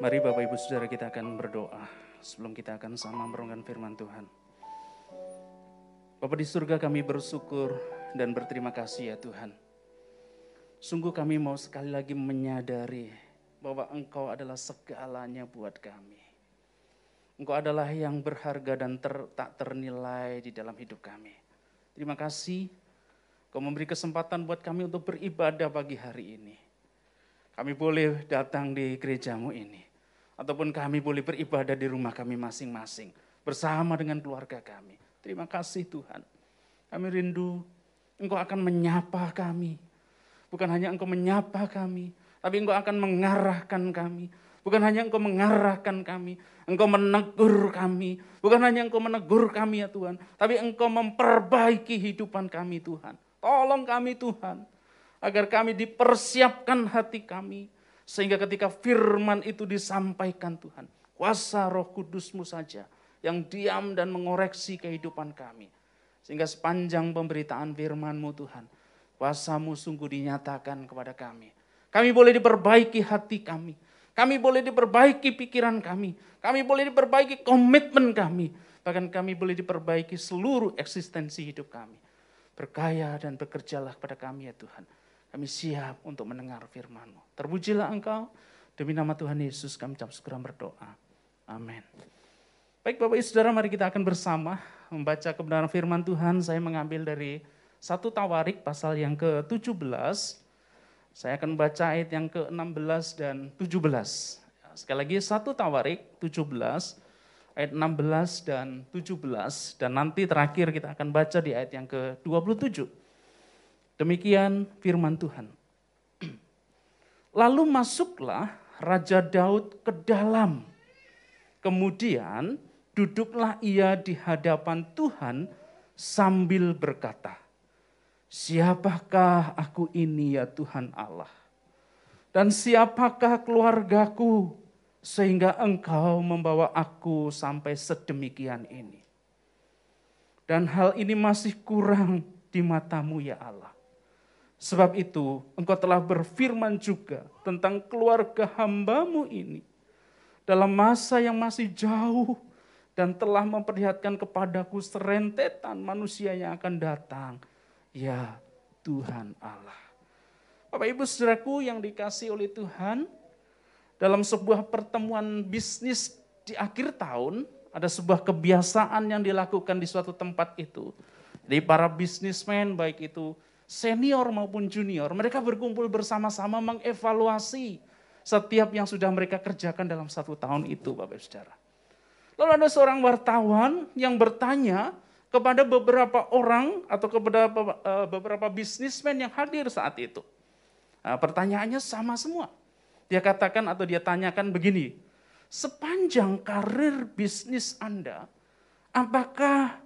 Mari Bapak Ibu Saudara kita akan berdoa sebelum kita akan sama merenungkan firman Tuhan. Bapak di surga kami bersyukur dan berterima kasih ya Tuhan. Sungguh kami mau sekali lagi menyadari bahwa Engkau adalah segalanya buat kami. Engkau adalah yang berharga dan ter, tak ternilai di dalam hidup kami. Terima kasih Kau memberi kesempatan buat kami untuk beribadah pagi hari ini. Kami boleh datang di gerejamu ini ataupun kami boleh beribadah di rumah kami masing-masing bersama dengan keluarga kami. Terima kasih Tuhan. Kami rindu Engkau akan menyapa kami. Bukan hanya Engkau menyapa kami, tapi Engkau akan mengarahkan kami. Bukan hanya Engkau mengarahkan kami, Engkau menegur kami. Bukan hanya Engkau menegur kami ya Tuhan, tapi Engkau memperbaiki hidupan kami Tuhan. Tolong kami Tuhan, agar kami dipersiapkan hati kami sehingga ketika firman itu disampaikan Tuhan, kuasa roh kudusmu saja yang diam dan mengoreksi kehidupan kami. Sehingga sepanjang pemberitaan firmanmu Tuhan, kuasamu sungguh dinyatakan kepada kami. Kami boleh diperbaiki hati kami. Kami boleh diperbaiki pikiran kami. Kami boleh diperbaiki komitmen kami. Bahkan kami boleh diperbaiki seluruh eksistensi hidup kami. Berkaya dan bekerjalah kepada kami ya Tuhan kami siap untuk mendengar firman-Mu. Terpujilah Engkau. Demi nama Tuhan Yesus kami ucap syukur berdoa. Amin. Baik Bapak Ibu Saudara, mari kita akan bersama membaca kebenaran firman Tuhan. Saya mengambil dari satu Tawarik pasal yang ke-17. Saya akan baca ayat yang ke-16 dan 17. Sekali lagi satu Tawarik 17 ayat 16 dan 17 dan nanti terakhir kita akan baca di ayat yang ke-27. Demikian firman Tuhan. Lalu masuklah Raja Daud ke dalam. Kemudian duduklah ia di hadapan Tuhan sambil berkata, Siapakah aku ini ya Tuhan Allah? Dan siapakah keluargaku sehingga engkau membawa aku sampai sedemikian ini? Dan hal ini masih kurang di matamu ya Allah. Sebab itu engkau telah berfirman juga tentang keluarga hambamu ini. Dalam masa yang masih jauh dan telah memperlihatkan kepadaku serentetan manusia yang akan datang. Ya Tuhan Allah. Bapak ibu saudaraku yang dikasih oleh Tuhan, dalam sebuah pertemuan bisnis di akhir tahun, ada sebuah kebiasaan yang dilakukan di suatu tempat itu. Jadi para bisnismen baik itu senior maupun junior, mereka berkumpul bersama-sama mengevaluasi setiap yang sudah mereka kerjakan dalam satu tahun itu, Bapak Ibu Saudara. Lalu ada seorang wartawan yang bertanya kepada beberapa orang atau kepada eh, beberapa bisnismen yang hadir saat itu. Nah, pertanyaannya sama semua. Dia katakan atau dia tanyakan begini, sepanjang karir bisnis Anda, apakah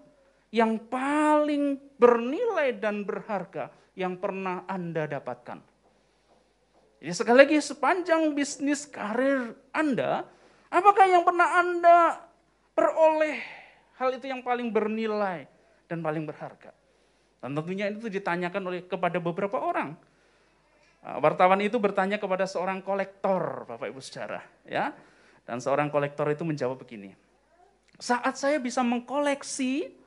yang paling bernilai dan berharga yang pernah Anda dapatkan. Jadi sekali lagi sepanjang bisnis karir Anda, apakah yang pernah Anda peroleh hal itu yang paling bernilai dan paling berharga? Dan tentunya itu ditanyakan oleh kepada beberapa orang. Ah, wartawan itu bertanya kepada seorang kolektor, Bapak Ibu Saudara, ya. Dan seorang kolektor itu menjawab begini. Saat saya bisa mengkoleksi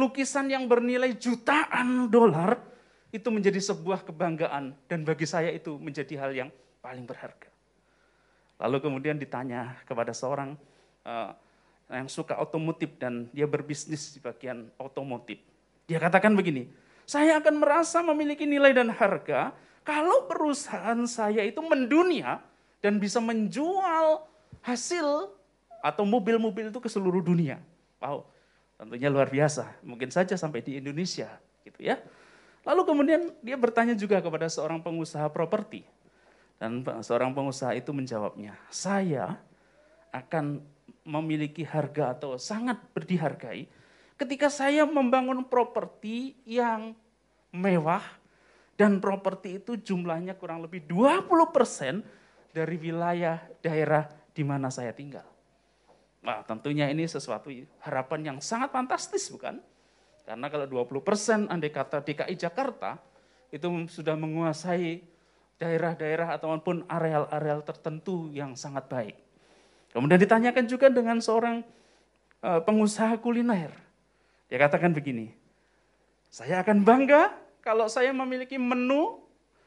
lukisan yang bernilai jutaan dolar, itu menjadi sebuah kebanggaan dan bagi saya itu menjadi hal yang paling berharga. Lalu kemudian ditanya kepada seorang uh, yang suka otomotif dan dia berbisnis di bagian otomotif. Dia katakan begini, saya akan merasa memiliki nilai dan harga kalau perusahaan saya itu mendunia dan bisa menjual hasil atau mobil-mobil itu ke seluruh dunia. Wow, tentunya luar biasa. Mungkin saja sampai di Indonesia, gitu ya. Lalu kemudian dia bertanya juga kepada seorang pengusaha properti. Dan seorang pengusaha itu menjawabnya, saya akan memiliki harga atau sangat berdihargai ketika saya membangun properti yang mewah dan properti itu jumlahnya kurang lebih 20% dari wilayah daerah di mana saya tinggal. Nah, tentunya ini sesuatu harapan yang sangat fantastis, bukan? Karena kalau 20 persen andai kata DKI Jakarta itu sudah menguasai daerah-daerah ataupun areal-areal tertentu yang sangat baik. Kemudian ditanyakan juga dengan seorang uh, pengusaha kuliner. Dia katakan begini, saya akan bangga kalau saya memiliki menu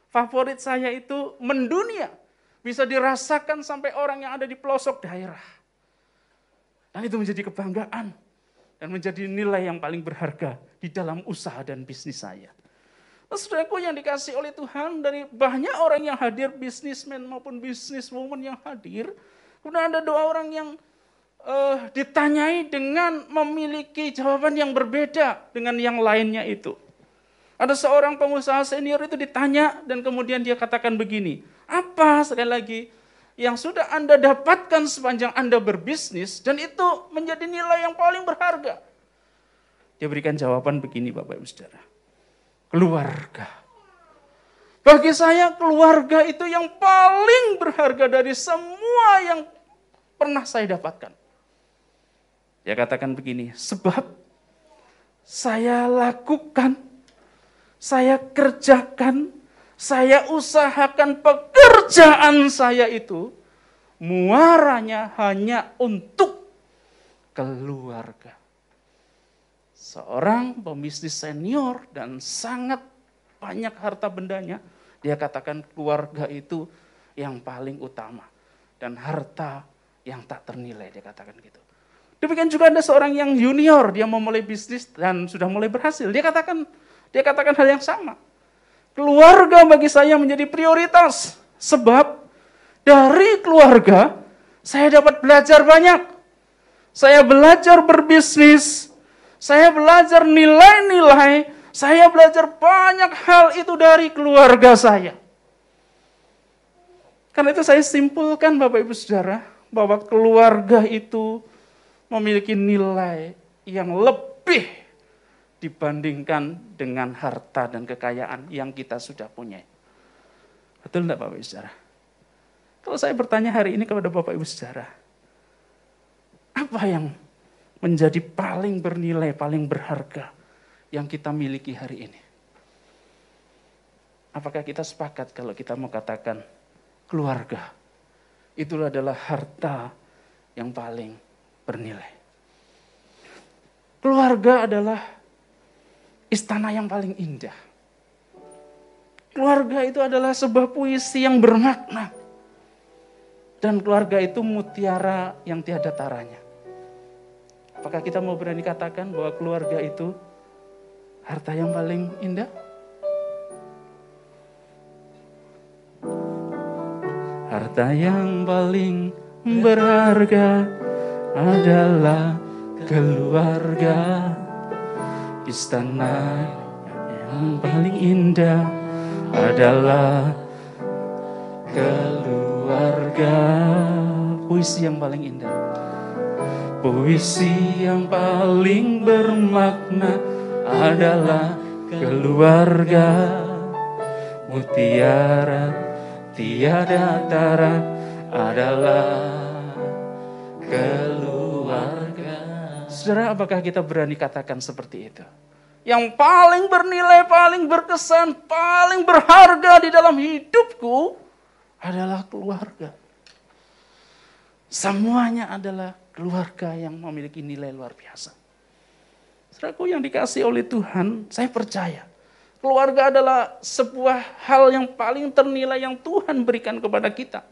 favorit saya itu mendunia. Bisa dirasakan sampai orang yang ada di pelosok daerah. Dan itu menjadi kebanggaan dan menjadi nilai yang paling berharga di dalam usaha dan bisnis saya. Nah, saudaraku yang dikasih oleh Tuhan dari banyak orang yang hadir, bisnismen maupun bisniswoman yang hadir, kemudian ada dua orang yang uh, ditanyai dengan memiliki jawaban yang berbeda dengan yang lainnya itu. Ada seorang pengusaha senior itu ditanya dan kemudian dia katakan begini, apa sekali lagi yang sudah Anda dapatkan sepanjang Anda berbisnis dan itu menjadi nilai yang paling berharga? Dia berikan jawaban begini Bapak Ibu Saudara keluarga. Bagi saya keluarga itu yang paling berharga dari semua yang pernah saya dapatkan. Dia katakan begini, sebab saya lakukan, saya kerjakan, saya usahakan pekerjaan saya itu muaranya hanya untuk keluarga seorang pembisnis senior dan sangat banyak harta bendanya, dia katakan keluarga itu yang paling utama dan harta yang tak ternilai, dia katakan gitu. Demikian juga ada seorang yang junior, dia memulai bisnis dan sudah mulai berhasil. Dia katakan dia katakan hal yang sama. Keluarga bagi saya menjadi prioritas sebab dari keluarga saya dapat belajar banyak. Saya belajar berbisnis, saya belajar nilai-nilai, saya belajar banyak hal itu dari keluarga saya. Karena itu saya simpulkan Bapak Ibu Saudara, bahwa keluarga itu memiliki nilai yang lebih dibandingkan dengan harta dan kekayaan yang kita sudah punya. Betul enggak Bapak Ibu Saudara? Kalau saya bertanya hari ini kepada Bapak Ibu Saudara, apa yang menjadi paling bernilai, paling berharga yang kita miliki hari ini. Apakah kita sepakat kalau kita mau katakan keluarga itu adalah harta yang paling bernilai. Keluarga adalah istana yang paling indah. Keluarga itu adalah sebuah puisi yang bermakna. Dan keluarga itu mutiara yang tiada taranya. Apakah kita mau berani katakan bahwa keluarga itu harta yang paling indah? Harta yang paling berharga adalah keluarga. Istana yang paling indah adalah keluarga. Puisi yang paling indah Puisi yang paling bermakna adalah keluarga Mutiara tiada tara adalah keluarga Saudara, apakah kita berani katakan seperti itu? Yang paling bernilai, paling berkesan, paling berharga di dalam hidupku adalah keluarga. Semuanya adalah keluarga yang memiliki nilai luar biasa. Saudaraku yang dikasih oleh Tuhan, saya percaya. Keluarga adalah sebuah hal yang paling ternilai yang Tuhan berikan kepada kita.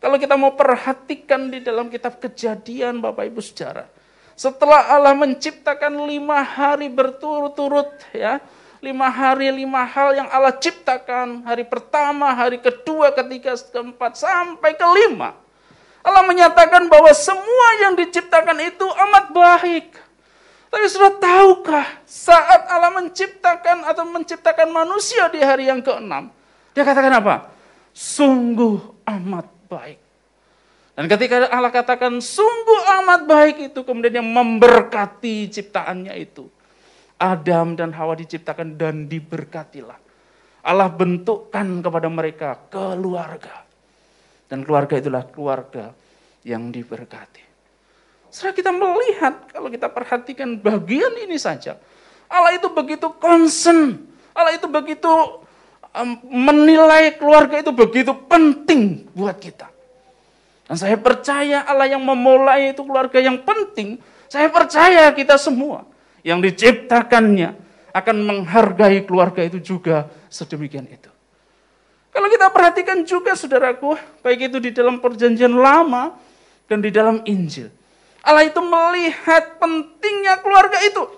Kalau kita mau perhatikan di dalam kitab kejadian Bapak Ibu sejarah. Setelah Allah menciptakan lima hari berturut-turut ya. Lima hari, lima hal yang Allah ciptakan. Hari pertama, hari kedua, ketiga, keempat, sampai kelima Allah menyatakan bahwa semua yang diciptakan itu amat baik. Tapi sudah tahukah saat Allah menciptakan atau menciptakan manusia di hari yang keenam, dia katakan apa? Sungguh amat baik. Dan ketika Allah katakan sungguh amat baik itu, kemudian yang memberkati ciptaannya itu. Adam dan Hawa diciptakan dan diberkatilah. Allah bentukkan kepada mereka keluarga. Dan keluarga itulah keluarga yang diberkati. Setelah kita melihat, kalau kita perhatikan bagian ini saja, Allah itu begitu concern, Allah itu begitu menilai keluarga itu begitu penting buat kita. Dan saya percaya Allah yang memulai itu keluarga yang penting. Saya percaya kita semua yang diciptakannya akan menghargai keluarga itu juga sedemikian itu. Kalau kita perhatikan juga saudaraku, baik itu di dalam perjanjian lama dan di dalam Injil. Allah itu melihat pentingnya keluarga itu.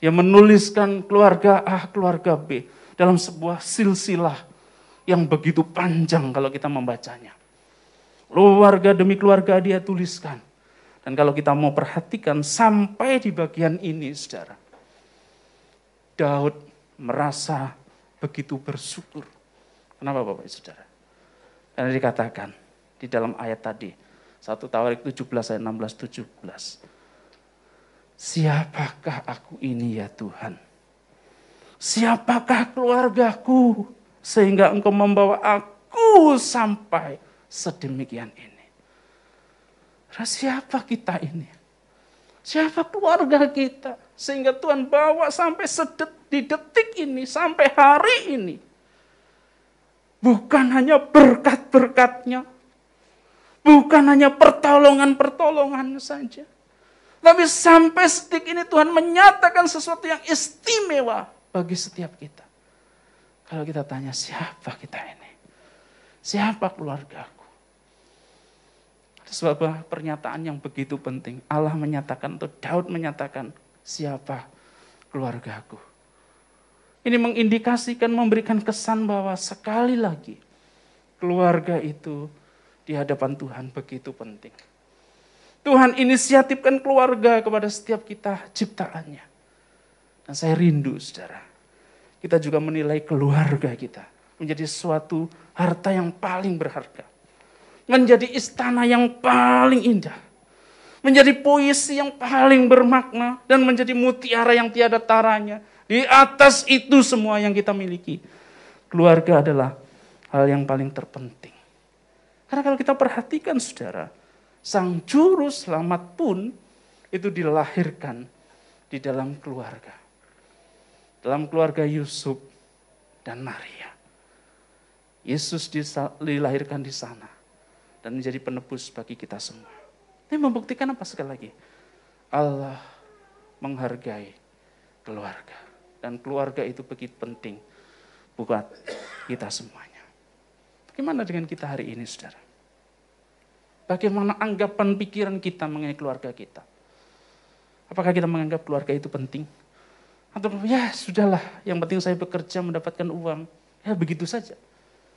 Dia menuliskan keluarga A, keluarga B dalam sebuah silsilah yang begitu panjang kalau kita membacanya. Keluarga demi keluarga dia tuliskan. Dan kalau kita mau perhatikan sampai di bagian ini saudara. Daud merasa begitu bersyukur. Kenapa Bapak Saudara? Karena dikatakan di dalam ayat tadi, 1 Tawarik 17 ayat 16 17. Siapakah aku ini ya Tuhan? Siapakah keluargaku sehingga engkau membawa aku sampai sedemikian ini? siapa kita ini? Siapa keluarga kita? Sehingga Tuhan bawa sampai sedet, di detik ini, sampai hari ini. Bukan hanya berkat-berkatnya, bukan hanya pertolongan-pertolongan saja. Tapi sampai setik ini Tuhan menyatakan sesuatu yang istimewa bagi setiap kita. Kalau kita tanya siapa kita ini? Siapa keluargaku? Sebuah pernyataan yang begitu penting. Allah menyatakan atau Daud menyatakan siapa keluargaku. Ini mengindikasikan, memberikan kesan bahwa sekali lagi keluarga itu di hadapan Tuhan begitu penting. Tuhan inisiatifkan keluarga kepada setiap kita ciptaannya. Dan saya rindu saudara. Kita juga menilai keluarga kita menjadi suatu harta yang paling berharga. Menjadi istana yang paling indah. Menjadi puisi yang paling bermakna. Dan menjadi mutiara yang tiada taranya. Di atas itu semua yang kita miliki. Keluarga adalah hal yang paling terpenting. Karena kalau kita perhatikan saudara, sang juru selamat pun itu dilahirkan di dalam keluarga. Dalam keluarga Yusuf dan Maria. Yesus dilahirkan di sana dan menjadi penebus bagi kita semua. Ini membuktikan apa sekali lagi? Allah menghargai keluarga. Dan keluarga itu begitu penting buat kita semuanya. Bagaimana dengan kita hari ini, saudara? Bagaimana anggapan pikiran kita mengenai keluarga kita? Apakah kita menganggap keluarga itu penting? Atau ya sudahlah, yang penting saya bekerja mendapatkan uang. Ya begitu saja.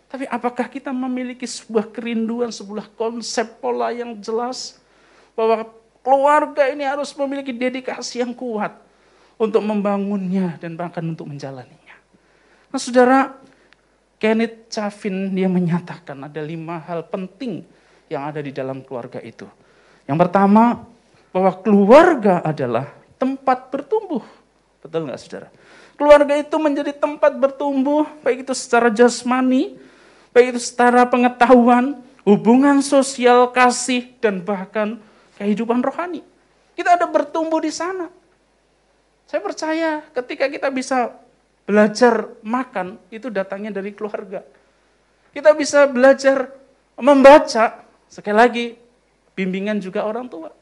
Tapi apakah kita memiliki sebuah kerinduan, sebuah konsep pola yang jelas bahwa keluarga ini harus memiliki dedikasi yang kuat untuk membangunnya dan bahkan untuk menjalaninya. Nah saudara, Kenneth Chavin dia menyatakan ada lima hal penting yang ada di dalam keluarga itu. Yang pertama, bahwa keluarga adalah tempat bertumbuh. Betul nggak saudara? Keluarga itu menjadi tempat bertumbuh, baik itu secara jasmani, baik itu secara pengetahuan, hubungan sosial, kasih, dan bahkan kehidupan rohani. Kita ada bertumbuh di sana. Saya percaya ketika kita bisa belajar makan, itu datangnya dari keluarga. Kita bisa belajar membaca, Sekali lagi, bimbingan juga orang tua.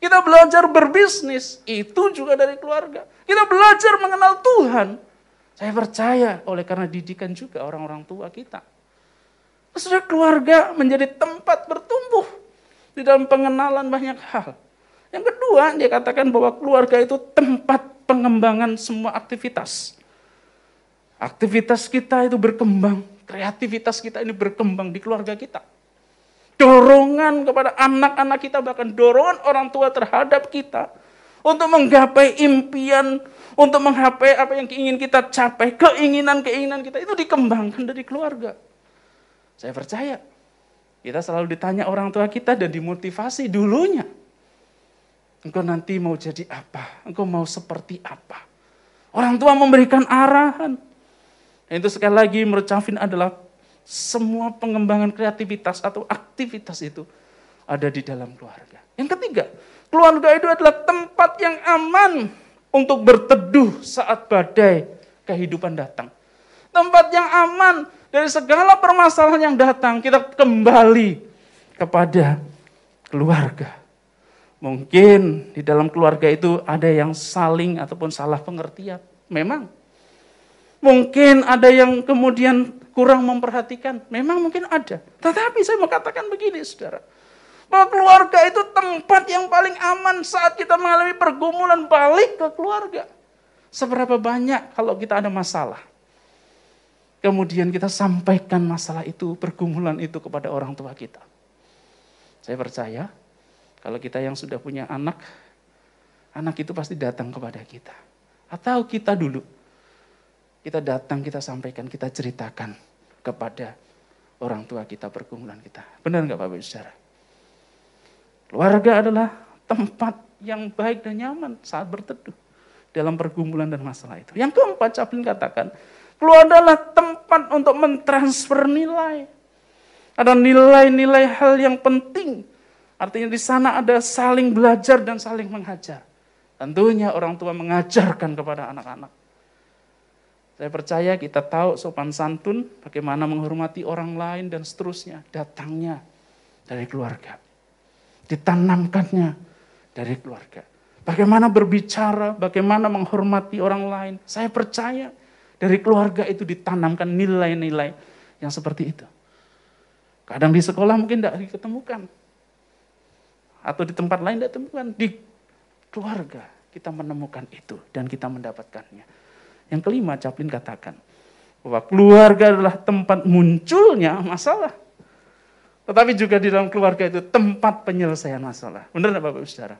Kita belajar berbisnis, itu juga dari keluarga. Kita belajar mengenal Tuhan. Saya percaya oleh karena didikan juga orang-orang tua kita. Sudah keluarga menjadi tempat bertumbuh di dalam pengenalan banyak hal. Yang kedua, dia katakan bahwa keluarga itu tempat pengembangan semua aktivitas. Aktivitas kita itu berkembang, kreativitas kita ini berkembang di keluarga kita dorongan kepada anak-anak kita, bahkan dorongan orang tua terhadap kita untuk menggapai impian, untuk menggapai apa yang ingin kita capai, keinginan-keinginan kita itu dikembangkan dari keluarga. Saya percaya. Kita selalu ditanya orang tua kita dan dimotivasi dulunya. Engkau nanti mau jadi apa? Engkau mau seperti apa? Orang tua memberikan arahan. Dan itu sekali lagi menurut Cavin adalah semua pengembangan kreativitas atau aktivitas itu ada di dalam keluarga. Yang ketiga, keluarga itu adalah tempat yang aman untuk berteduh saat badai kehidupan datang. Tempat yang aman dari segala permasalahan yang datang, kita kembali kepada keluarga. Mungkin di dalam keluarga itu ada yang saling ataupun salah pengertian. Memang. Mungkin ada yang kemudian kurang memperhatikan. Memang mungkin ada. Tetapi saya mau katakan begini saudara. Bahwa keluarga itu tempat yang paling aman saat kita mengalami pergumulan balik ke keluarga. Seberapa banyak kalau kita ada masalah. Kemudian kita sampaikan masalah itu, pergumulan itu kepada orang tua kita. Saya percaya kalau kita yang sudah punya anak, anak itu pasti datang kepada kita. Atau kita dulu, kita datang, kita sampaikan, kita ceritakan kepada orang tua kita, pergumulan kita. Benar nggak Bapak Ibu Saudara? Keluarga adalah tempat yang baik dan nyaman saat berteduh dalam pergumulan dan masalah itu. Yang keempat, Chaplin katakan, keluarga adalah tempat untuk mentransfer nilai. Ada nilai-nilai hal yang penting. Artinya di sana ada saling belajar dan saling mengajar. Tentunya orang tua mengajarkan kepada anak-anak. Saya percaya kita tahu sopan santun, bagaimana menghormati orang lain dan seterusnya. Datangnya dari keluarga. Ditanamkannya dari keluarga. Bagaimana berbicara, bagaimana menghormati orang lain. Saya percaya dari keluarga itu ditanamkan nilai-nilai yang seperti itu. Kadang di sekolah mungkin tidak diketemukan. Atau di tempat lain tidak ditemukan. Di keluarga kita menemukan itu dan kita mendapatkannya. Yang kelima, Chaplin katakan bahwa keluarga adalah tempat munculnya masalah. Tetapi juga di dalam keluarga itu tempat penyelesaian masalah. Benar tidak Bapak Saudara?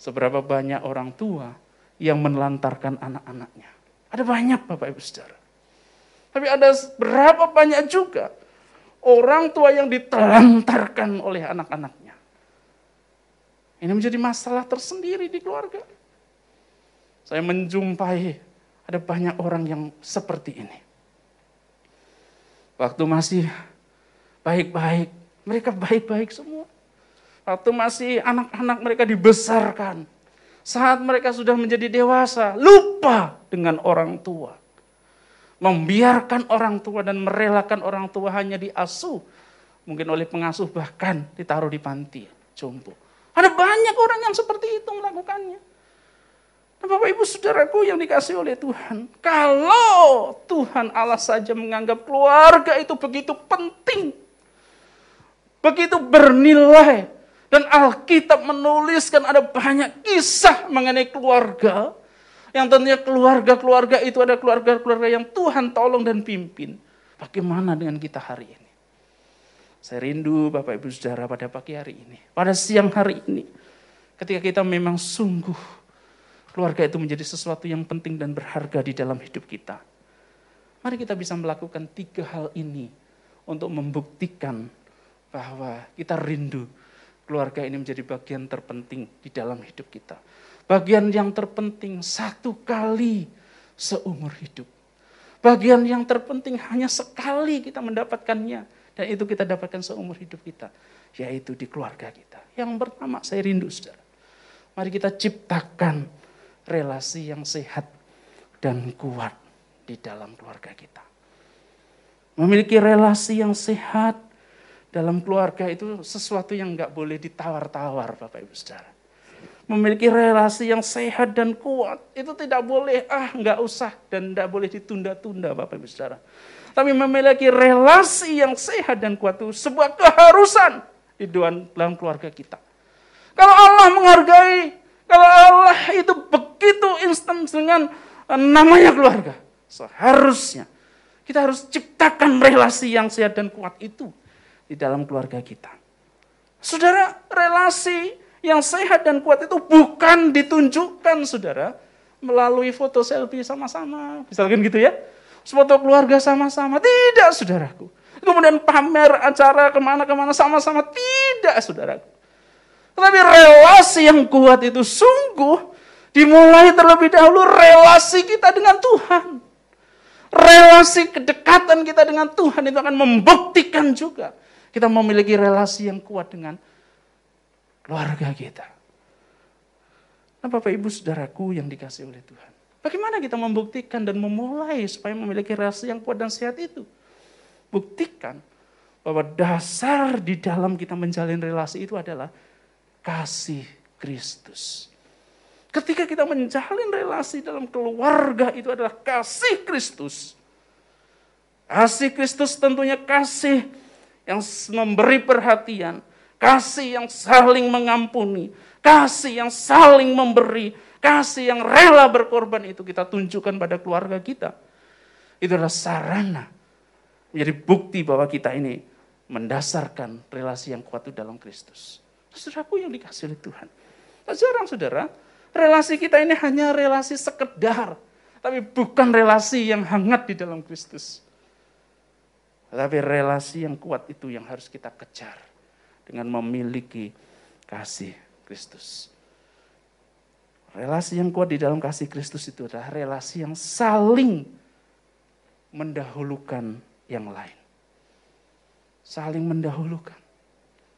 Seberapa banyak orang tua yang menelantarkan anak-anaknya. Ada banyak Bapak Ibu Saudara. Tapi ada berapa banyak juga orang tua yang ditelantarkan oleh anak-anaknya. Ini menjadi masalah tersendiri di keluarga. Saya menjumpai ada banyak orang yang seperti ini. Waktu masih baik-baik, mereka baik-baik semua. Waktu masih anak-anak mereka dibesarkan. Saat mereka sudah menjadi dewasa, lupa dengan orang tua. Membiarkan orang tua dan merelakan orang tua hanya diasuh. Mungkin oleh pengasuh bahkan ditaruh di panti jompo. Ada banyak orang yang seperti itu melakukannya. Nah, Bapak Ibu Saudaraku yang dikasih oleh Tuhan. Kalau Tuhan Allah saja menganggap keluarga itu begitu penting. Begitu bernilai dan Alkitab menuliskan ada banyak kisah mengenai keluarga. Yang tentunya keluarga-keluarga itu ada keluarga-keluarga yang Tuhan tolong dan pimpin. Bagaimana dengan kita hari ini? Saya rindu Bapak Ibu Saudara pada pagi hari ini. Pada siang hari ini. Ketika kita memang sungguh keluarga itu menjadi sesuatu yang penting dan berharga di dalam hidup kita. Mari kita bisa melakukan tiga hal ini untuk membuktikan bahwa kita rindu keluarga ini menjadi bagian terpenting di dalam hidup kita. Bagian yang terpenting satu kali seumur hidup. Bagian yang terpenting hanya sekali kita mendapatkannya. Dan itu kita dapatkan seumur hidup kita. Yaitu di keluarga kita. Yang pertama saya rindu saudara. Mari kita ciptakan relasi yang sehat dan kuat di dalam keluarga kita. Memiliki relasi yang sehat dalam keluarga itu sesuatu yang nggak boleh ditawar-tawar Bapak Ibu Saudara. Memiliki relasi yang sehat dan kuat itu tidak boleh ah nggak usah dan tidak boleh ditunda-tunda Bapak Ibu Saudara. Tapi memiliki relasi yang sehat dan kuat itu sebuah keharusan di dalam keluarga kita. Kalau Allah menghargai, kalau Allah itu begitu instan dengan namanya keluarga, seharusnya kita harus ciptakan relasi yang sehat dan kuat itu di dalam keluarga kita. Saudara, relasi yang sehat dan kuat itu bukan ditunjukkan, saudara, melalui foto selfie sama-sama. Misalkan gitu ya. Foto keluarga sama-sama. Tidak, saudaraku. Kemudian pamer acara ke mana-kemana sama-sama. Tidak, saudaraku. Tetapi relasi yang kuat itu sungguh dimulai terlebih dahulu relasi kita dengan Tuhan. Relasi kedekatan kita dengan Tuhan itu akan membuktikan juga kita memiliki relasi yang kuat dengan keluarga kita. Nah Bapak Ibu Saudaraku yang dikasih oleh Tuhan. Bagaimana kita membuktikan dan memulai supaya memiliki relasi yang kuat dan sehat itu? Buktikan bahwa dasar di dalam kita menjalin relasi itu adalah kasih Kristus. Ketika kita menjalin relasi dalam keluarga itu adalah kasih Kristus. Kasih Kristus tentunya kasih yang memberi perhatian, kasih yang saling mengampuni, kasih yang saling memberi, kasih yang rela berkorban itu kita tunjukkan pada keluarga kita. Itu adalah sarana menjadi bukti bahwa kita ini mendasarkan relasi yang kuat itu dalam Kristus. Saudaraku yang dikasih oleh Tuhan. Nah, jarang saudara, relasi kita ini hanya relasi sekedar, tapi bukan relasi yang hangat di dalam Kristus. Tapi relasi yang kuat itu yang harus kita kejar dengan memiliki kasih Kristus. Relasi yang kuat di dalam kasih Kristus itu adalah relasi yang saling mendahulukan yang lain. Saling mendahulukan.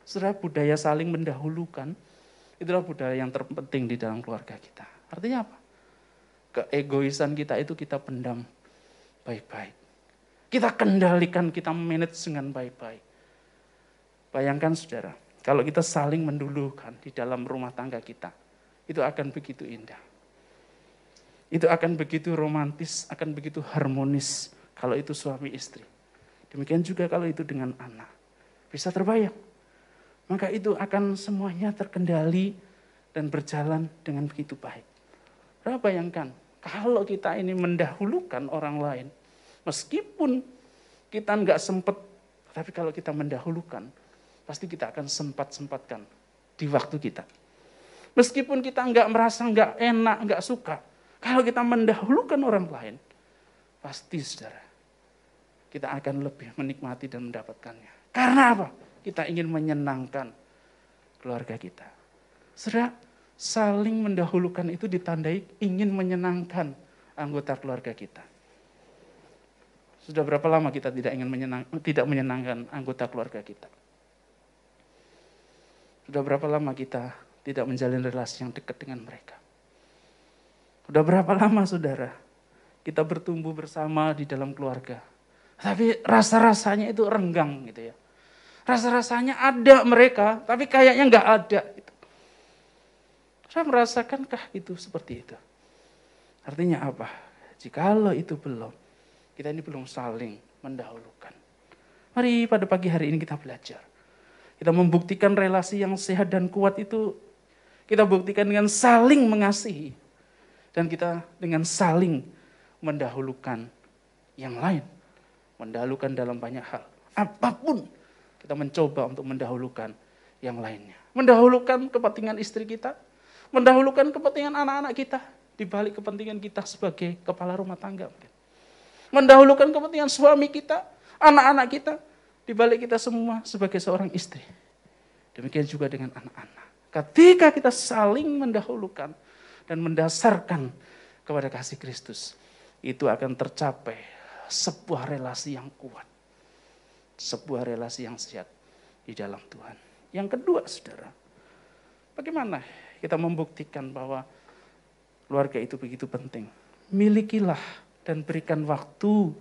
Saudara budaya saling mendahulukan itulah budaya yang terpenting di dalam keluarga kita. Artinya apa? Keegoisan kita itu kita pendam baik-baik. Kita kendalikan, kita manage dengan baik-baik. Bayangkan saudara, kalau kita saling mendulukan di dalam rumah tangga kita, itu akan begitu indah. Itu akan begitu romantis, akan begitu harmonis kalau itu suami istri. Demikian juga kalau itu dengan anak. Bisa terbayang. Maka itu akan semuanya terkendali dan berjalan dengan begitu baik. Bayangkan, kalau kita ini mendahulukan orang lain, meskipun kita nggak sempat, tapi kalau kita mendahulukan, pasti kita akan sempat-sempatkan di waktu kita. Meskipun kita nggak merasa nggak enak, nggak suka, kalau kita mendahulukan orang lain, pasti saudara, kita akan lebih menikmati dan mendapatkannya. Karena apa? Kita ingin menyenangkan keluarga kita. Saudara, saling mendahulukan itu ditandai ingin menyenangkan anggota keluarga kita. Sudah berapa lama kita tidak ingin menyenang, tidak menyenangkan anggota keluarga kita? Sudah berapa lama kita tidak menjalin relasi yang dekat dengan mereka? Sudah berapa lama saudara kita bertumbuh bersama di dalam keluarga? Tapi rasa-rasanya itu renggang gitu ya. Rasa-rasanya ada mereka, tapi kayaknya nggak ada. Gitu. Saya merasakankah itu seperti itu? Artinya apa? Jikalau itu belum, kita ini belum saling mendahulukan. Mari pada pagi hari ini kita belajar. Kita membuktikan relasi yang sehat dan kuat itu kita buktikan dengan saling mengasihi. Dan kita dengan saling mendahulukan yang lain. Mendahulukan dalam banyak hal. Apa pun kita mencoba untuk mendahulukan yang lainnya. Mendahulukan kepentingan istri kita. Mendahulukan kepentingan anak-anak kita. Di balik kepentingan kita sebagai kepala rumah tangga. Mendahulukan kepentingan suami kita, anak-anak kita. Di balik kita semua sebagai seorang istri. Demikian juga dengan anak-anak. Ketika kita saling mendahulukan dan mendasarkan kepada kasih Kristus, itu akan tercapai sebuah relasi yang kuat. Sebuah relasi yang sehat di dalam Tuhan. Yang kedua, saudara, bagaimana kita membuktikan bahwa keluarga itu begitu penting? Milikilah dan berikan waktu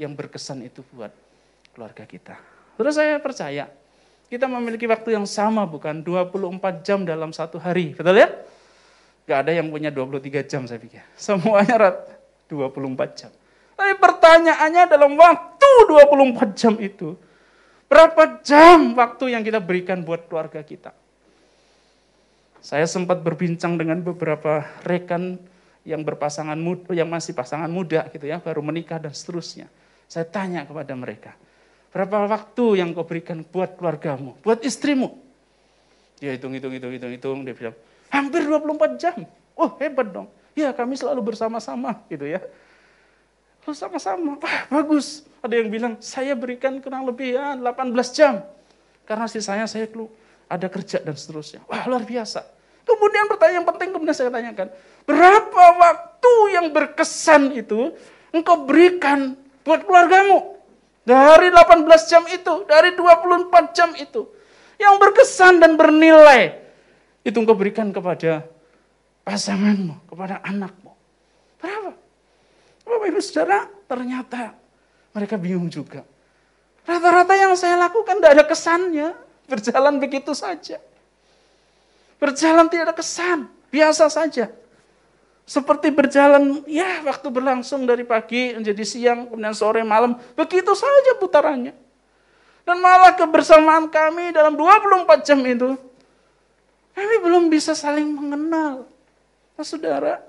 yang berkesan itu buat keluarga kita. Terus saya percaya, kita memiliki waktu yang sama bukan 24 jam dalam satu hari. Betul ya? Gak ada yang punya 23 jam saya pikir. Semuanya rat 24 jam. Tapi pertanyaannya dalam waktu 24 jam itu, berapa jam waktu yang kita berikan buat keluarga kita? Saya sempat berbincang dengan beberapa rekan yang berpasangan muda, yang masih pasangan muda gitu ya, baru menikah dan seterusnya. Saya tanya kepada mereka, Berapa waktu yang kau berikan buat keluargamu, buat istrimu? Dia hitung, hitung, hitung, hitung, hitung. Dia bilang, hampir 24 jam. Oh hebat dong. Ya kami selalu bersama-sama gitu ya. Lalu sama-sama, wah bagus. Ada yang bilang, saya berikan kurang lebih ya 18 jam. Karena sisanya saya ada kerja dan seterusnya. Wah luar biasa. Kemudian pertanyaan penting kemudian saya tanyakan, berapa waktu yang berkesan itu engkau berikan buat keluargamu? Dari 18 jam itu, dari 24 jam itu. Yang berkesan dan bernilai. Itu engkau berikan kepada pasanganmu, kepada anakmu. Berapa? Bapak Ibu Saudara, ternyata mereka bingung juga. Rata-rata yang saya lakukan tidak ada kesannya. Berjalan begitu saja. Berjalan tidak ada kesan. Biasa saja. Seperti berjalan, ya waktu berlangsung dari pagi menjadi siang, kemudian sore, malam. Begitu saja putarannya. Dan malah kebersamaan kami dalam 24 jam itu, kami belum bisa saling mengenal. Nah saudara,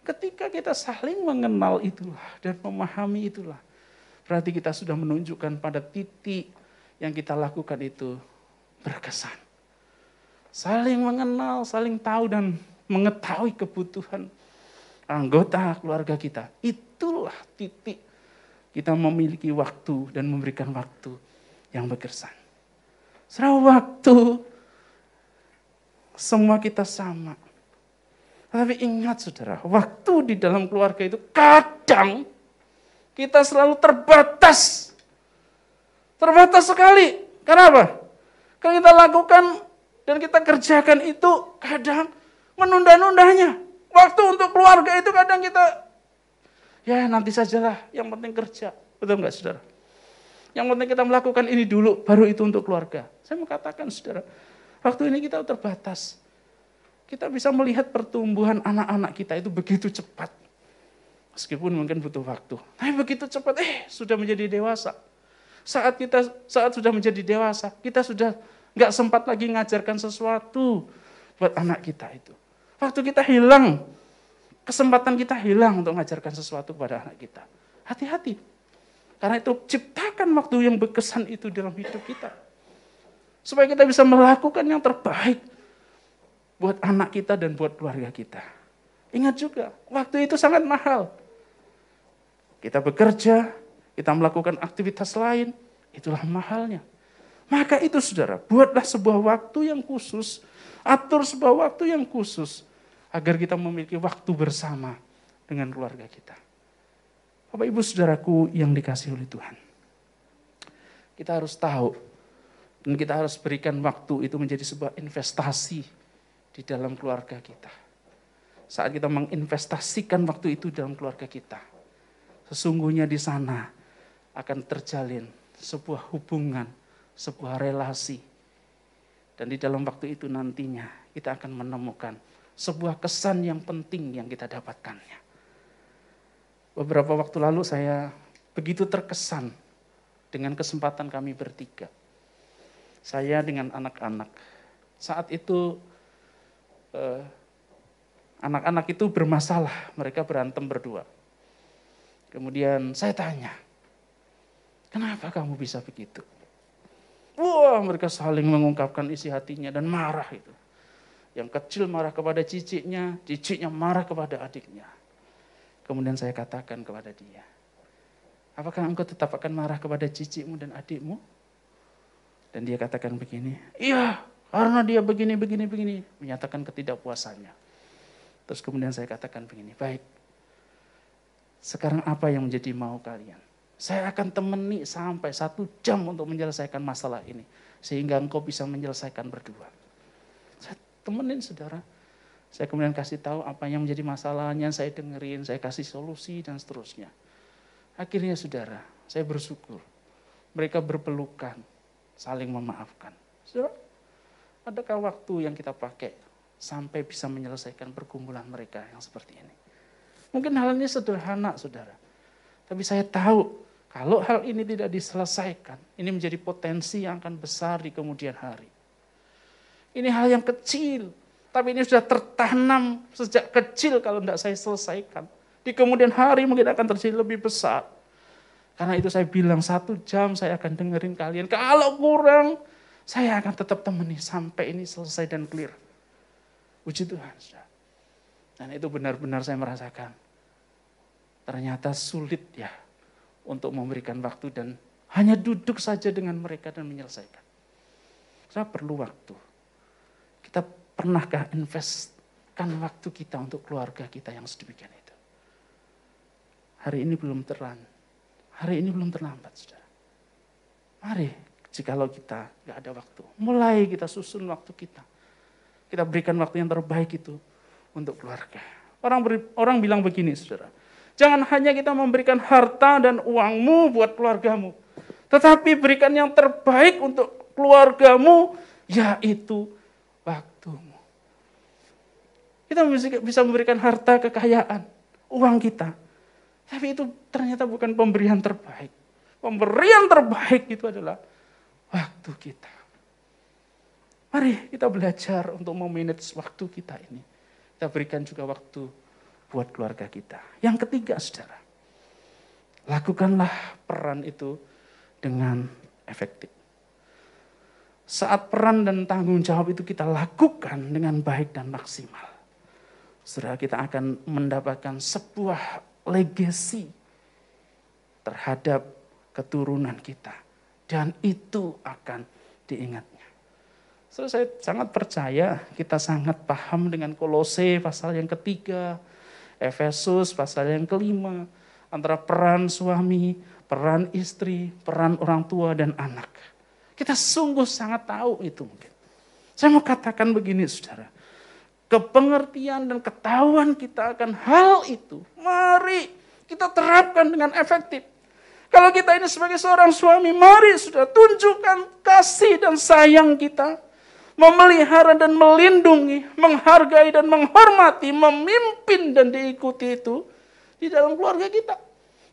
ketika kita saling mengenal itulah dan memahami itulah, berarti kita sudah menunjukkan pada titik yang kita lakukan itu berkesan. Saling mengenal, saling tahu dan mengetahui kebutuhan anggota keluarga kita. Itulah titik kita memiliki waktu dan memberikan waktu yang berkesan. Setelah waktu, semua kita sama. Tapi ingat saudara, waktu di dalam keluarga itu kadang kita selalu terbatas. Terbatas sekali. Kenapa? Karena kita lakukan dan kita kerjakan itu kadang menunda-nundanya. Waktu untuk keluarga itu kadang kita, ya nanti sajalah, yang penting kerja. Betul nggak saudara? Yang penting kita melakukan ini dulu, baru itu untuk keluarga. Saya mau katakan saudara, waktu ini kita terbatas. Kita bisa melihat pertumbuhan anak-anak kita itu begitu cepat. Meskipun mungkin butuh waktu. Tapi begitu cepat, eh sudah menjadi dewasa. Saat kita saat sudah menjadi dewasa, kita sudah nggak sempat lagi ngajarkan sesuatu buat anak kita itu. Waktu kita hilang, kesempatan kita hilang untuk mengajarkan sesuatu kepada anak kita. Hati-hati, karena itu ciptakan waktu yang berkesan itu dalam hidup kita. Supaya kita bisa melakukan yang terbaik buat anak kita dan buat keluarga kita. Ingat juga, waktu itu sangat mahal. Kita bekerja, kita melakukan aktivitas lain, itulah mahalnya. Maka itu saudara, buatlah sebuah waktu yang khusus, atur sebuah waktu yang khusus, agar kita memiliki waktu bersama dengan keluarga kita. Bapak ibu saudaraku yang dikasih oleh Tuhan. Kita harus tahu dan kita harus berikan waktu itu menjadi sebuah investasi di dalam keluarga kita. Saat kita menginvestasikan waktu itu dalam keluarga kita, sesungguhnya di sana akan terjalin sebuah hubungan, sebuah relasi. Dan di dalam waktu itu nantinya kita akan menemukan sebuah kesan yang penting yang kita dapatkannya. Beberapa waktu lalu saya begitu terkesan dengan kesempatan kami bertiga. Saya dengan anak-anak. Saat itu eh, anak-anak itu bermasalah, mereka berantem berdua. Kemudian saya tanya, kenapa kamu bisa begitu? Wah, mereka saling mengungkapkan isi hatinya dan marah itu. Yang kecil marah kepada ciciknya, ciciknya marah kepada adiknya. Kemudian saya katakan kepada dia, apakah engkau tetap akan marah kepada cicikmu dan adikmu? Dan dia katakan begini, iya karena dia begini, begini, begini. Menyatakan ketidakpuasannya. Terus kemudian saya katakan begini, baik. Sekarang apa yang menjadi mau kalian? Saya akan temani sampai satu jam untuk menyelesaikan masalah ini. Sehingga engkau bisa menyelesaikan berdua. Saya temenin saudara. Saya kemudian kasih tahu apa yang menjadi masalahnya, saya dengerin, saya kasih solusi dan seterusnya. Akhirnya saudara, saya bersyukur. Mereka berpelukan, saling memaafkan. Saudara, adakah waktu yang kita pakai sampai bisa menyelesaikan pergumulan mereka yang seperti ini? Mungkin hal ini sederhana, saudara. Tapi saya tahu kalau hal ini tidak diselesaikan, ini menjadi potensi yang akan besar di kemudian hari. Ini hal yang kecil, tapi ini sudah tertanam sejak kecil kalau tidak saya selesaikan. Di kemudian hari mungkin akan terjadi lebih besar. Karena itu saya bilang satu jam saya akan dengerin kalian. Kalau kurang, saya akan tetap temani sampai ini selesai dan clear. Puji Tuhan. Dan itu benar-benar saya merasakan. Ternyata sulit ya untuk memberikan waktu dan hanya duduk saja dengan mereka dan menyelesaikan. Saya perlu waktu. Kita Pernahkah investkan waktu kita untuk keluarga kita yang sedemikian itu? Hari ini belum terang. Hari ini belum terlambat, saudara. Mari, jikalau kita nggak ada waktu, mulai kita susun waktu kita. Kita berikan waktu yang terbaik itu untuk keluarga. Orang beri, orang bilang begini, saudara. Jangan hanya kita memberikan harta dan uangmu buat keluargamu. Tetapi berikan yang terbaik untuk keluargamu, yaitu waktumu. Kita bisa memberikan harta kekayaan, uang kita. Tapi itu ternyata bukan pemberian terbaik. Pemberian terbaik itu adalah waktu kita. Mari kita belajar untuk memanage waktu kita ini. Kita berikan juga waktu buat keluarga kita. Yang ketiga, saudara. Lakukanlah peran itu dengan efektif. Saat peran dan tanggung jawab itu kita lakukan dengan baik dan maksimal. Saudara kita akan mendapatkan sebuah legacy terhadap keturunan kita. Dan itu akan diingatnya. So, saya sangat percaya, kita sangat paham dengan kolose pasal yang ketiga, Efesus pasal yang kelima, antara peran suami, peran istri, peran orang tua dan anak. Kita sungguh sangat tahu itu mungkin. Saya mau katakan begini saudara. Kepengertian dan ketahuan kita akan hal itu. Mari kita terapkan dengan efektif. Kalau kita ini sebagai seorang suami, mari sudah tunjukkan kasih dan sayang kita. Memelihara dan melindungi, menghargai dan menghormati, memimpin dan diikuti itu di dalam keluarga kita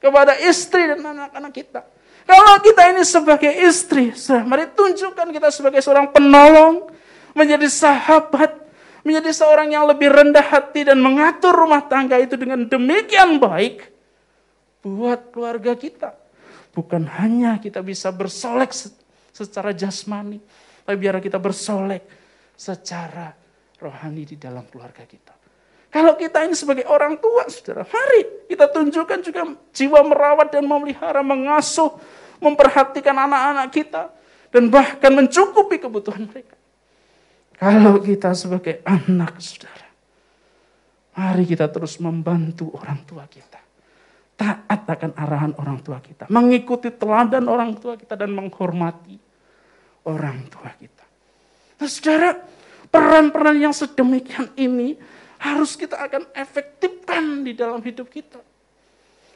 kepada istri dan anak-anak kita. Kalau kita ini sebagai istri, mari tunjukkan kita sebagai seorang penolong, menjadi sahabat, menjadi seorang yang lebih rendah hati dan mengatur rumah tangga itu dengan demikian baik buat keluarga kita. Bukan hanya kita bisa bersolek secara jasmani, tapi biar kita bersolek secara rohani di dalam keluarga kita. Kalau kita ini sebagai orang tua, saudara, mari kita tunjukkan juga jiwa merawat dan memelihara, mengasuh, memperhatikan anak-anak kita, dan bahkan mencukupi kebutuhan mereka. Kalau kita sebagai anak, saudara, mari kita terus membantu orang tua kita. Taat akan arahan orang tua kita. Mengikuti teladan orang tua kita dan menghormati orang tua kita. Nah saudara, peran-peran yang sedemikian ini harus kita akan efektifkan di dalam hidup kita.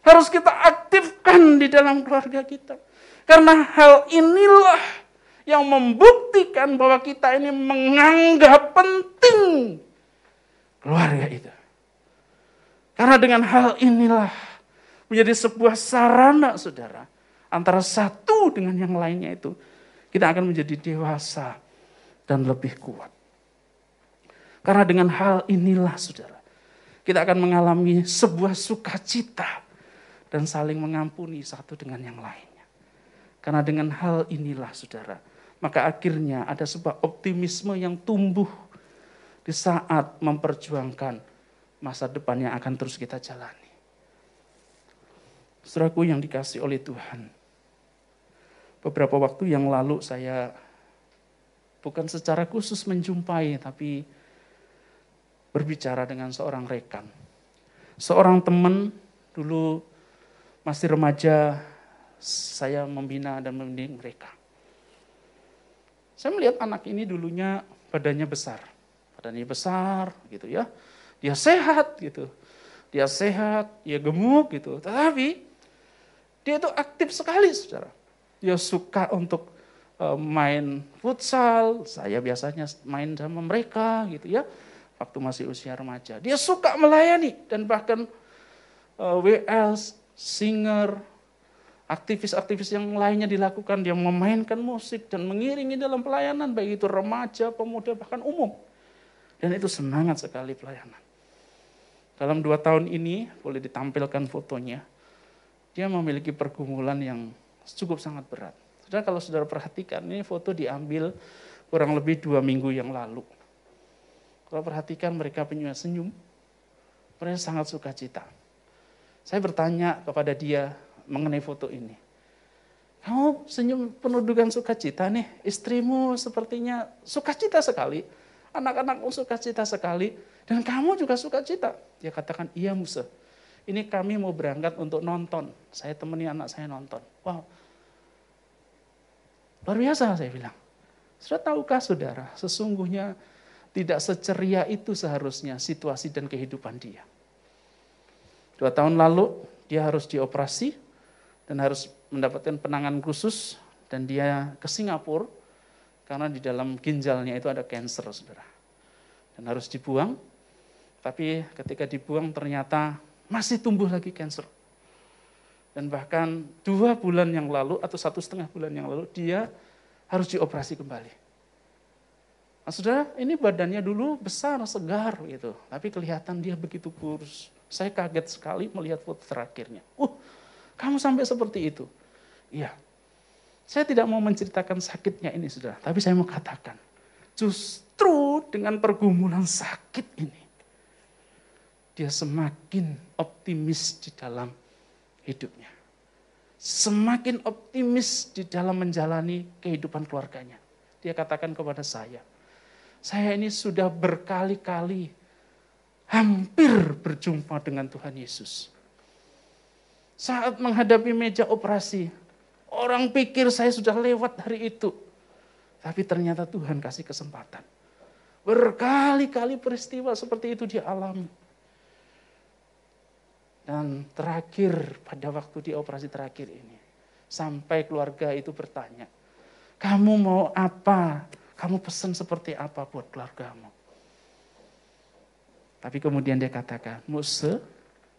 Harus kita aktifkan di dalam keluarga kita. Karena hal inilah yang membuktikan bahwa kita ini menganggap penting keluarga itu. Karena dengan hal inilah menjadi sebuah sarana saudara. Antara satu dengan yang lainnya itu. Kita akan menjadi dewasa dan lebih kuat. Karena dengan hal inilah saudara, kita akan mengalami sebuah sukacita dan saling mengampuni satu dengan yang lainnya. Karena dengan hal inilah saudara, maka akhirnya ada sebuah optimisme yang tumbuh di saat memperjuangkan masa depan yang akan terus kita jalani. Saudaraku yang dikasih oleh Tuhan, beberapa waktu yang lalu saya bukan secara khusus menjumpai, tapi berbicara dengan seorang rekan. Seorang teman dulu masih remaja, saya membina dan membimbing mereka. Saya melihat anak ini dulunya badannya besar. Badannya besar gitu ya. Dia sehat gitu. Dia sehat, dia gemuk gitu. Tetapi dia itu aktif sekali saudara. Dia suka untuk eh, main futsal, saya biasanya main sama mereka gitu ya waktu masih usia remaja. Dia suka melayani dan bahkan uh, eh, WL, singer, aktivis-aktivis yang lainnya dilakukan. Dia memainkan musik dan mengiringi dalam pelayanan, baik itu remaja, pemuda, bahkan umum. Dan itu semangat sekali pelayanan. Dalam dua tahun ini, boleh ditampilkan fotonya, dia memiliki pergumulan yang cukup sangat berat. Saudara kalau saudara perhatikan, ini foto diambil kurang lebih dua minggu yang lalu. Kalau perhatikan mereka punya senyum, mereka sangat suka cita. Saya bertanya kepada dia mengenai foto ini. Kamu senyum penuh dengan sukacita nih, istrimu sepertinya sukacita sekali, anak-anakmu sukacita sekali, dan kamu juga sukacita. Dia katakan, iya Musa, ini kami mau berangkat untuk nonton. Saya temani anak saya nonton. Wow, luar biasa saya bilang. Sudah tahukah saudara, sesungguhnya tidak seceria itu seharusnya situasi dan kehidupan dia. Dua tahun lalu dia harus dioperasi dan harus mendapatkan penanganan khusus dan dia ke Singapura karena di dalam ginjalnya itu ada cancer, saudara. Dan harus dibuang, tapi ketika dibuang ternyata masih tumbuh lagi cancer. Dan bahkan dua bulan yang lalu atau satu setengah bulan yang lalu dia harus dioperasi kembali. Nah, saudara, ini badannya dulu besar, segar gitu. Tapi kelihatan dia begitu kurus. Saya kaget sekali melihat foto terakhirnya. Uh, kamu sampai seperti itu. Iya. Saya tidak mau menceritakan sakitnya ini, saudara. Tapi saya mau katakan, justru dengan pergumulan sakit ini, dia semakin optimis di dalam hidupnya. Semakin optimis di dalam menjalani kehidupan keluarganya. Dia katakan kepada saya, saya ini sudah berkali-kali hampir berjumpa dengan Tuhan Yesus. Saat menghadapi meja operasi, orang pikir saya sudah lewat hari itu. Tapi ternyata Tuhan kasih kesempatan. Berkali-kali peristiwa seperti itu dia alami. Dan terakhir pada waktu di operasi terakhir ini, sampai keluarga itu bertanya, kamu mau apa? Kamu pesan seperti apa buat keluargamu? Tapi kemudian dia katakan, Musa,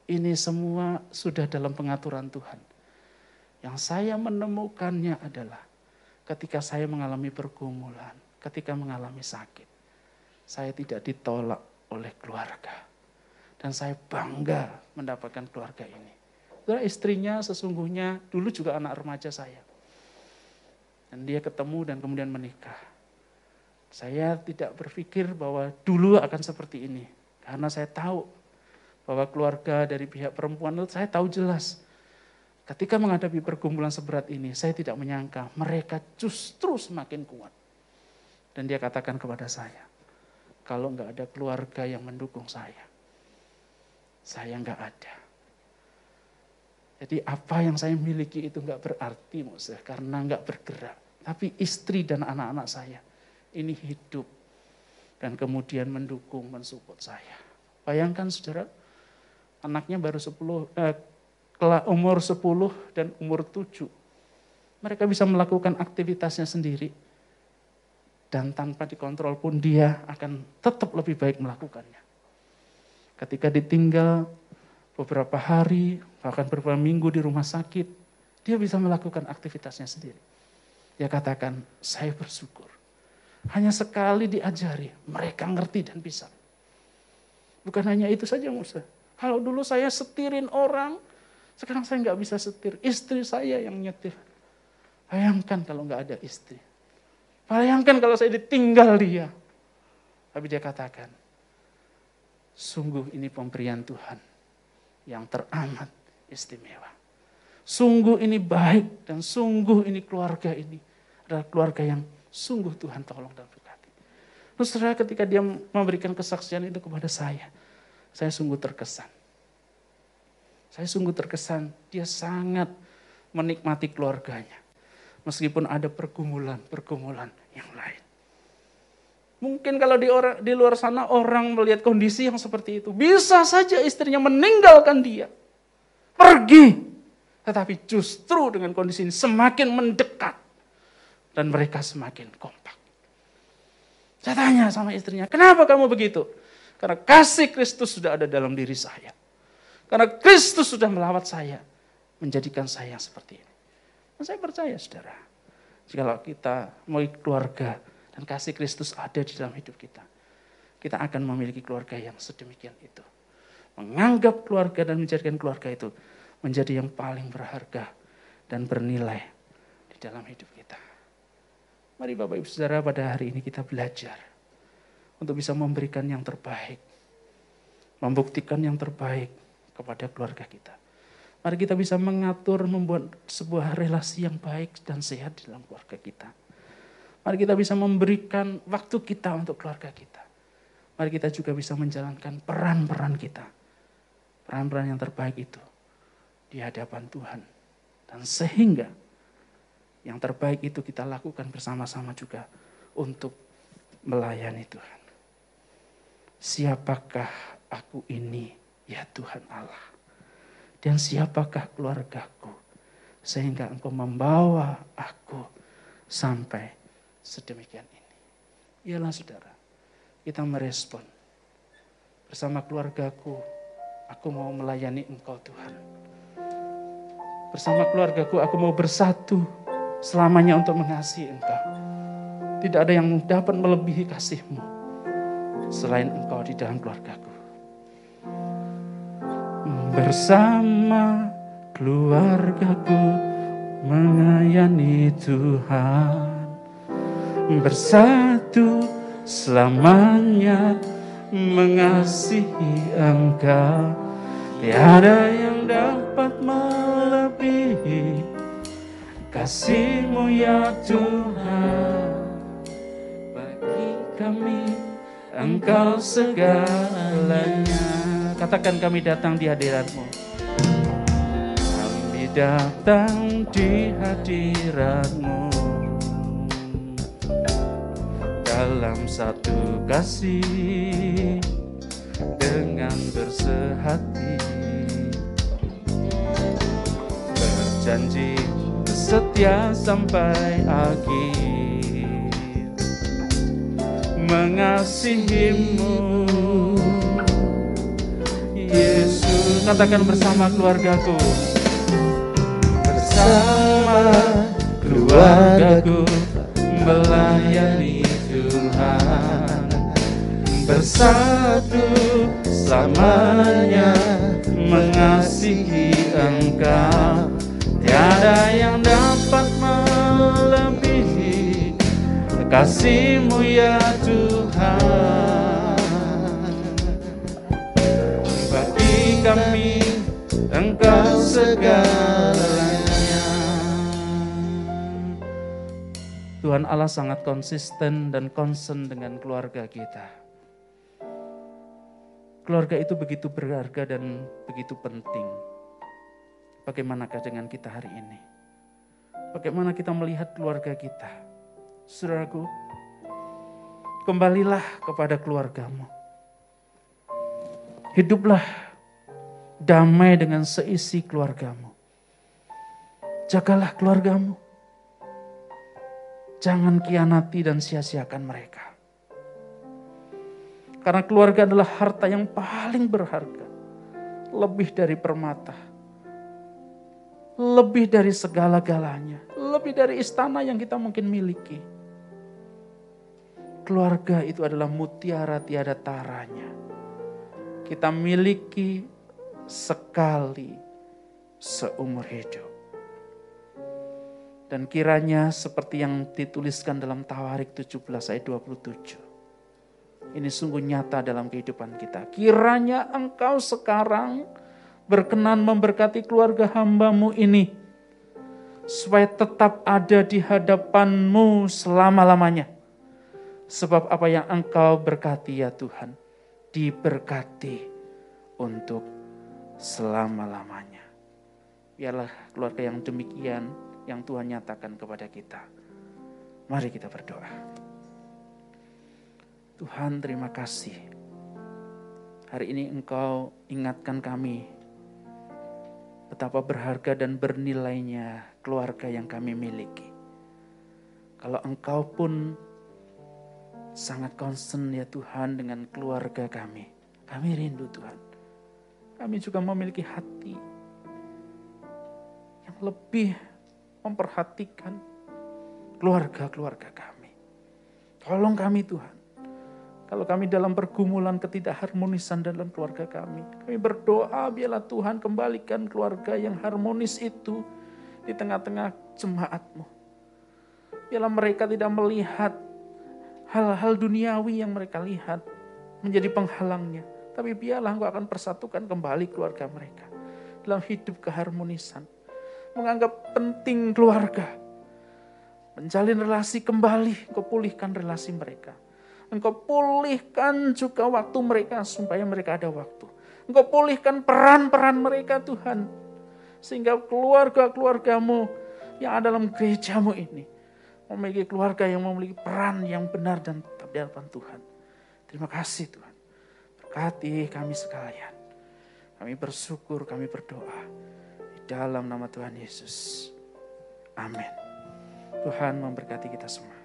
ini semua sudah dalam pengaturan Tuhan. Yang saya menemukannya adalah ketika saya mengalami pergumulan, ketika mengalami sakit, saya tidak ditolak oleh keluarga. Dan saya bangga mendapatkan keluarga ini. Karena istrinya sesungguhnya dulu juga anak remaja saya. Dan dia ketemu dan kemudian menikah. Saya tidak berpikir bahwa dulu akan seperti ini. Karena saya tahu bahwa keluarga dari pihak perempuan itu saya tahu jelas. Ketika menghadapi pergumulan seberat ini, saya tidak menyangka mereka justru semakin kuat. Dan dia katakan kepada saya, kalau nggak ada keluarga yang mendukung saya, saya nggak ada. Jadi apa yang saya miliki itu nggak berarti Musa, karena nggak bergerak. Tapi istri dan anak-anak saya ini hidup dan kemudian mendukung, mensupport saya. Bayangkan saudara, anaknya baru 10, eh, umur 10 dan umur 7. Mereka bisa melakukan aktivitasnya sendiri. Dan tanpa dikontrol pun dia akan tetap lebih baik melakukannya. Ketika ditinggal beberapa hari, bahkan beberapa minggu di rumah sakit, dia bisa melakukan aktivitasnya sendiri. Dia katakan, saya bersyukur hanya sekali diajari, mereka ngerti dan bisa. Bukan hanya itu saja Musa. Kalau dulu saya setirin orang, sekarang saya nggak bisa setir. Istri saya yang nyetir. Bayangkan kalau nggak ada istri. Bayangkan kalau saya ditinggal dia. Tapi dia katakan, sungguh ini pemberian Tuhan yang teramat istimewa. Sungguh ini baik dan sungguh ini keluarga ini adalah keluarga yang Sungguh Tuhan tolong dan berkati. Terus ketika dia memberikan kesaksian itu kepada saya, saya sungguh terkesan. Saya sungguh terkesan, dia sangat menikmati keluarganya. Meskipun ada pergumulan-pergumulan yang lain. Mungkin kalau di, orang, di luar sana orang melihat kondisi yang seperti itu. Bisa saja istrinya meninggalkan dia. Pergi. Tetapi justru dengan kondisi ini semakin mendekat dan mereka semakin kompak. Saya tanya sama istrinya, kenapa kamu begitu? Karena kasih Kristus sudah ada dalam diri saya. Karena Kristus sudah melawat saya, menjadikan saya seperti ini. Dan saya percaya saudara, jika kita mau keluarga dan kasih Kristus ada di dalam hidup kita, kita akan memiliki keluarga yang sedemikian itu. Menganggap keluarga dan menjadikan keluarga itu menjadi yang paling berharga dan bernilai di dalam hidup kita. Mari Bapak Ibu Saudara pada hari ini kita belajar untuk bisa memberikan yang terbaik. Membuktikan yang terbaik kepada keluarga kita. Mari kita bisa mengatur, membuat sebuah relasi yang baik dan sehat di dalam keluarga kita. Mari kita bisa memberikan waktu kita untuk keluarga kita. Mari kita juga bisa menjalankan peran-peran kita. Peran-peran yang terbaik itu di hadapan Tuhan. Dan sehingga yang terbaik itu kita lakukan bersama-sama juga untuk melayani Tuhan. Siapakah aku ini ya Tuhan Allah? Dan siapakah keluargaku Sehingga engkau membawa aku sampai sedemikian ini. Ialah saudara, kita merespon. Bersama keluargaku, aku mau melayani engkau Tuhan. Bersama keluargaku aku mau bersatu selamanya untuk mengasihi engkau. Tidak ada yang dapat melebihi kasihmu selain engkau di dalam keluargaku. Bersama keluargaku mengayani Tuhan. Bersatu selamanya mengasihi engkau. Tiada yang dapat melebihi kasihmu ya Tuhan. Bagi kami engkau segalanya. Katakan kami datang di hadiratmu. Kami datang di hadiratmu. Dalam satu kasih dengan bersehati. Berjanji setia sampai akhir. Mengasihimu. Yesus Katakan bersama keluargaku. Bersama keluargaku Melayani Bersatu selamanya Mengasihi Engkau. Tiada yang dapat melebihi Kasihmu ya Tuhan. Bagi kami Engkau segalanya. Tuhan Allah sangat konsisten dan concern dengan keluarga kita. Keluarga itu begitu berharga dan begitu penting. Bagaimanakah dengan kita hari ini? Bagaimana kita melihat keluarga kita? Saudaraku, kembalilah kepada keluargamu. Hiduplah damai dengan seisi keluargamu. Jagalah keluargamu. Jangan kianati dan sia-siakan mereka. Karena keluarga adalah harta yang paling berharga. Lebih dari permata lebih dari segala-galanya, lebih dari istana yang kita mungkin miliki. Keluarga itu adalah mutiara tiada taranya. Kita miliki sekali seumur hidup. Dan kiranya seperti yang dituliskan dalam Tawarik 17 ayat 27. Ini sungguh nyata dalam kehidupan kita. Kiranya engkau sekarang berkenan memberkati keluarga hambamu ini. Supaya tetap ada di hadapanmu selama-lamanya. Sebab apa yang engkau berkati ya Tuhan, diberkati untuk selama-lamanya. Biarlah keluarga yang demikian yang Tuhan nyatakan kepada kita. Mari kita berdoa. Tuhan terima kasih. Hari ini engkau ingatkan kami betapa berharga dan bernilainya keluarga yang kami miliki. Kalau engkau pun sangat concern ya Tuhan dengan keluarga kami. Kami rindu Tuhan. Kami juga memiliki hati yang lebih memperhatikan keluarga-keluarga kami. Tolong kami Tuhan. Kalau kami dalam pergumulan ketidakharmonisan dalam keluarga kami. Kami berdoa biarlah Tuhan kembalikan keluarga yang harmonis itu di tengah-tengah jemaatmu. Biarlah mereka tidak melihat hal-hal duniawi yang mereka lihat menjadi penghalangnya. Tapi biarlah engkau akan persatukan kembali keluarga mereka. Dalam hidup keharmonisan. Menganggap penting keluarga. Menjalin relasi kembali, engkau pulihkan relasi mereka Engkau pulihkan juga waktu mereka supaya mereka ada waktu. Engkau pulihkan peran-peran mereka Tuhan. Sehingga keluarga-keluargamu yang ada dalam gerejamu ini. Memiliki keluarga yang memiliki peran yang benar dan tetap di hadapan Tuhan. Terima kasih Tuhan. Berkati kami sekalian. Kami bersyukur, kami berdoa. Di dalam nama Tuhan Yesus. Amin. Tuhan memberkati kita semua.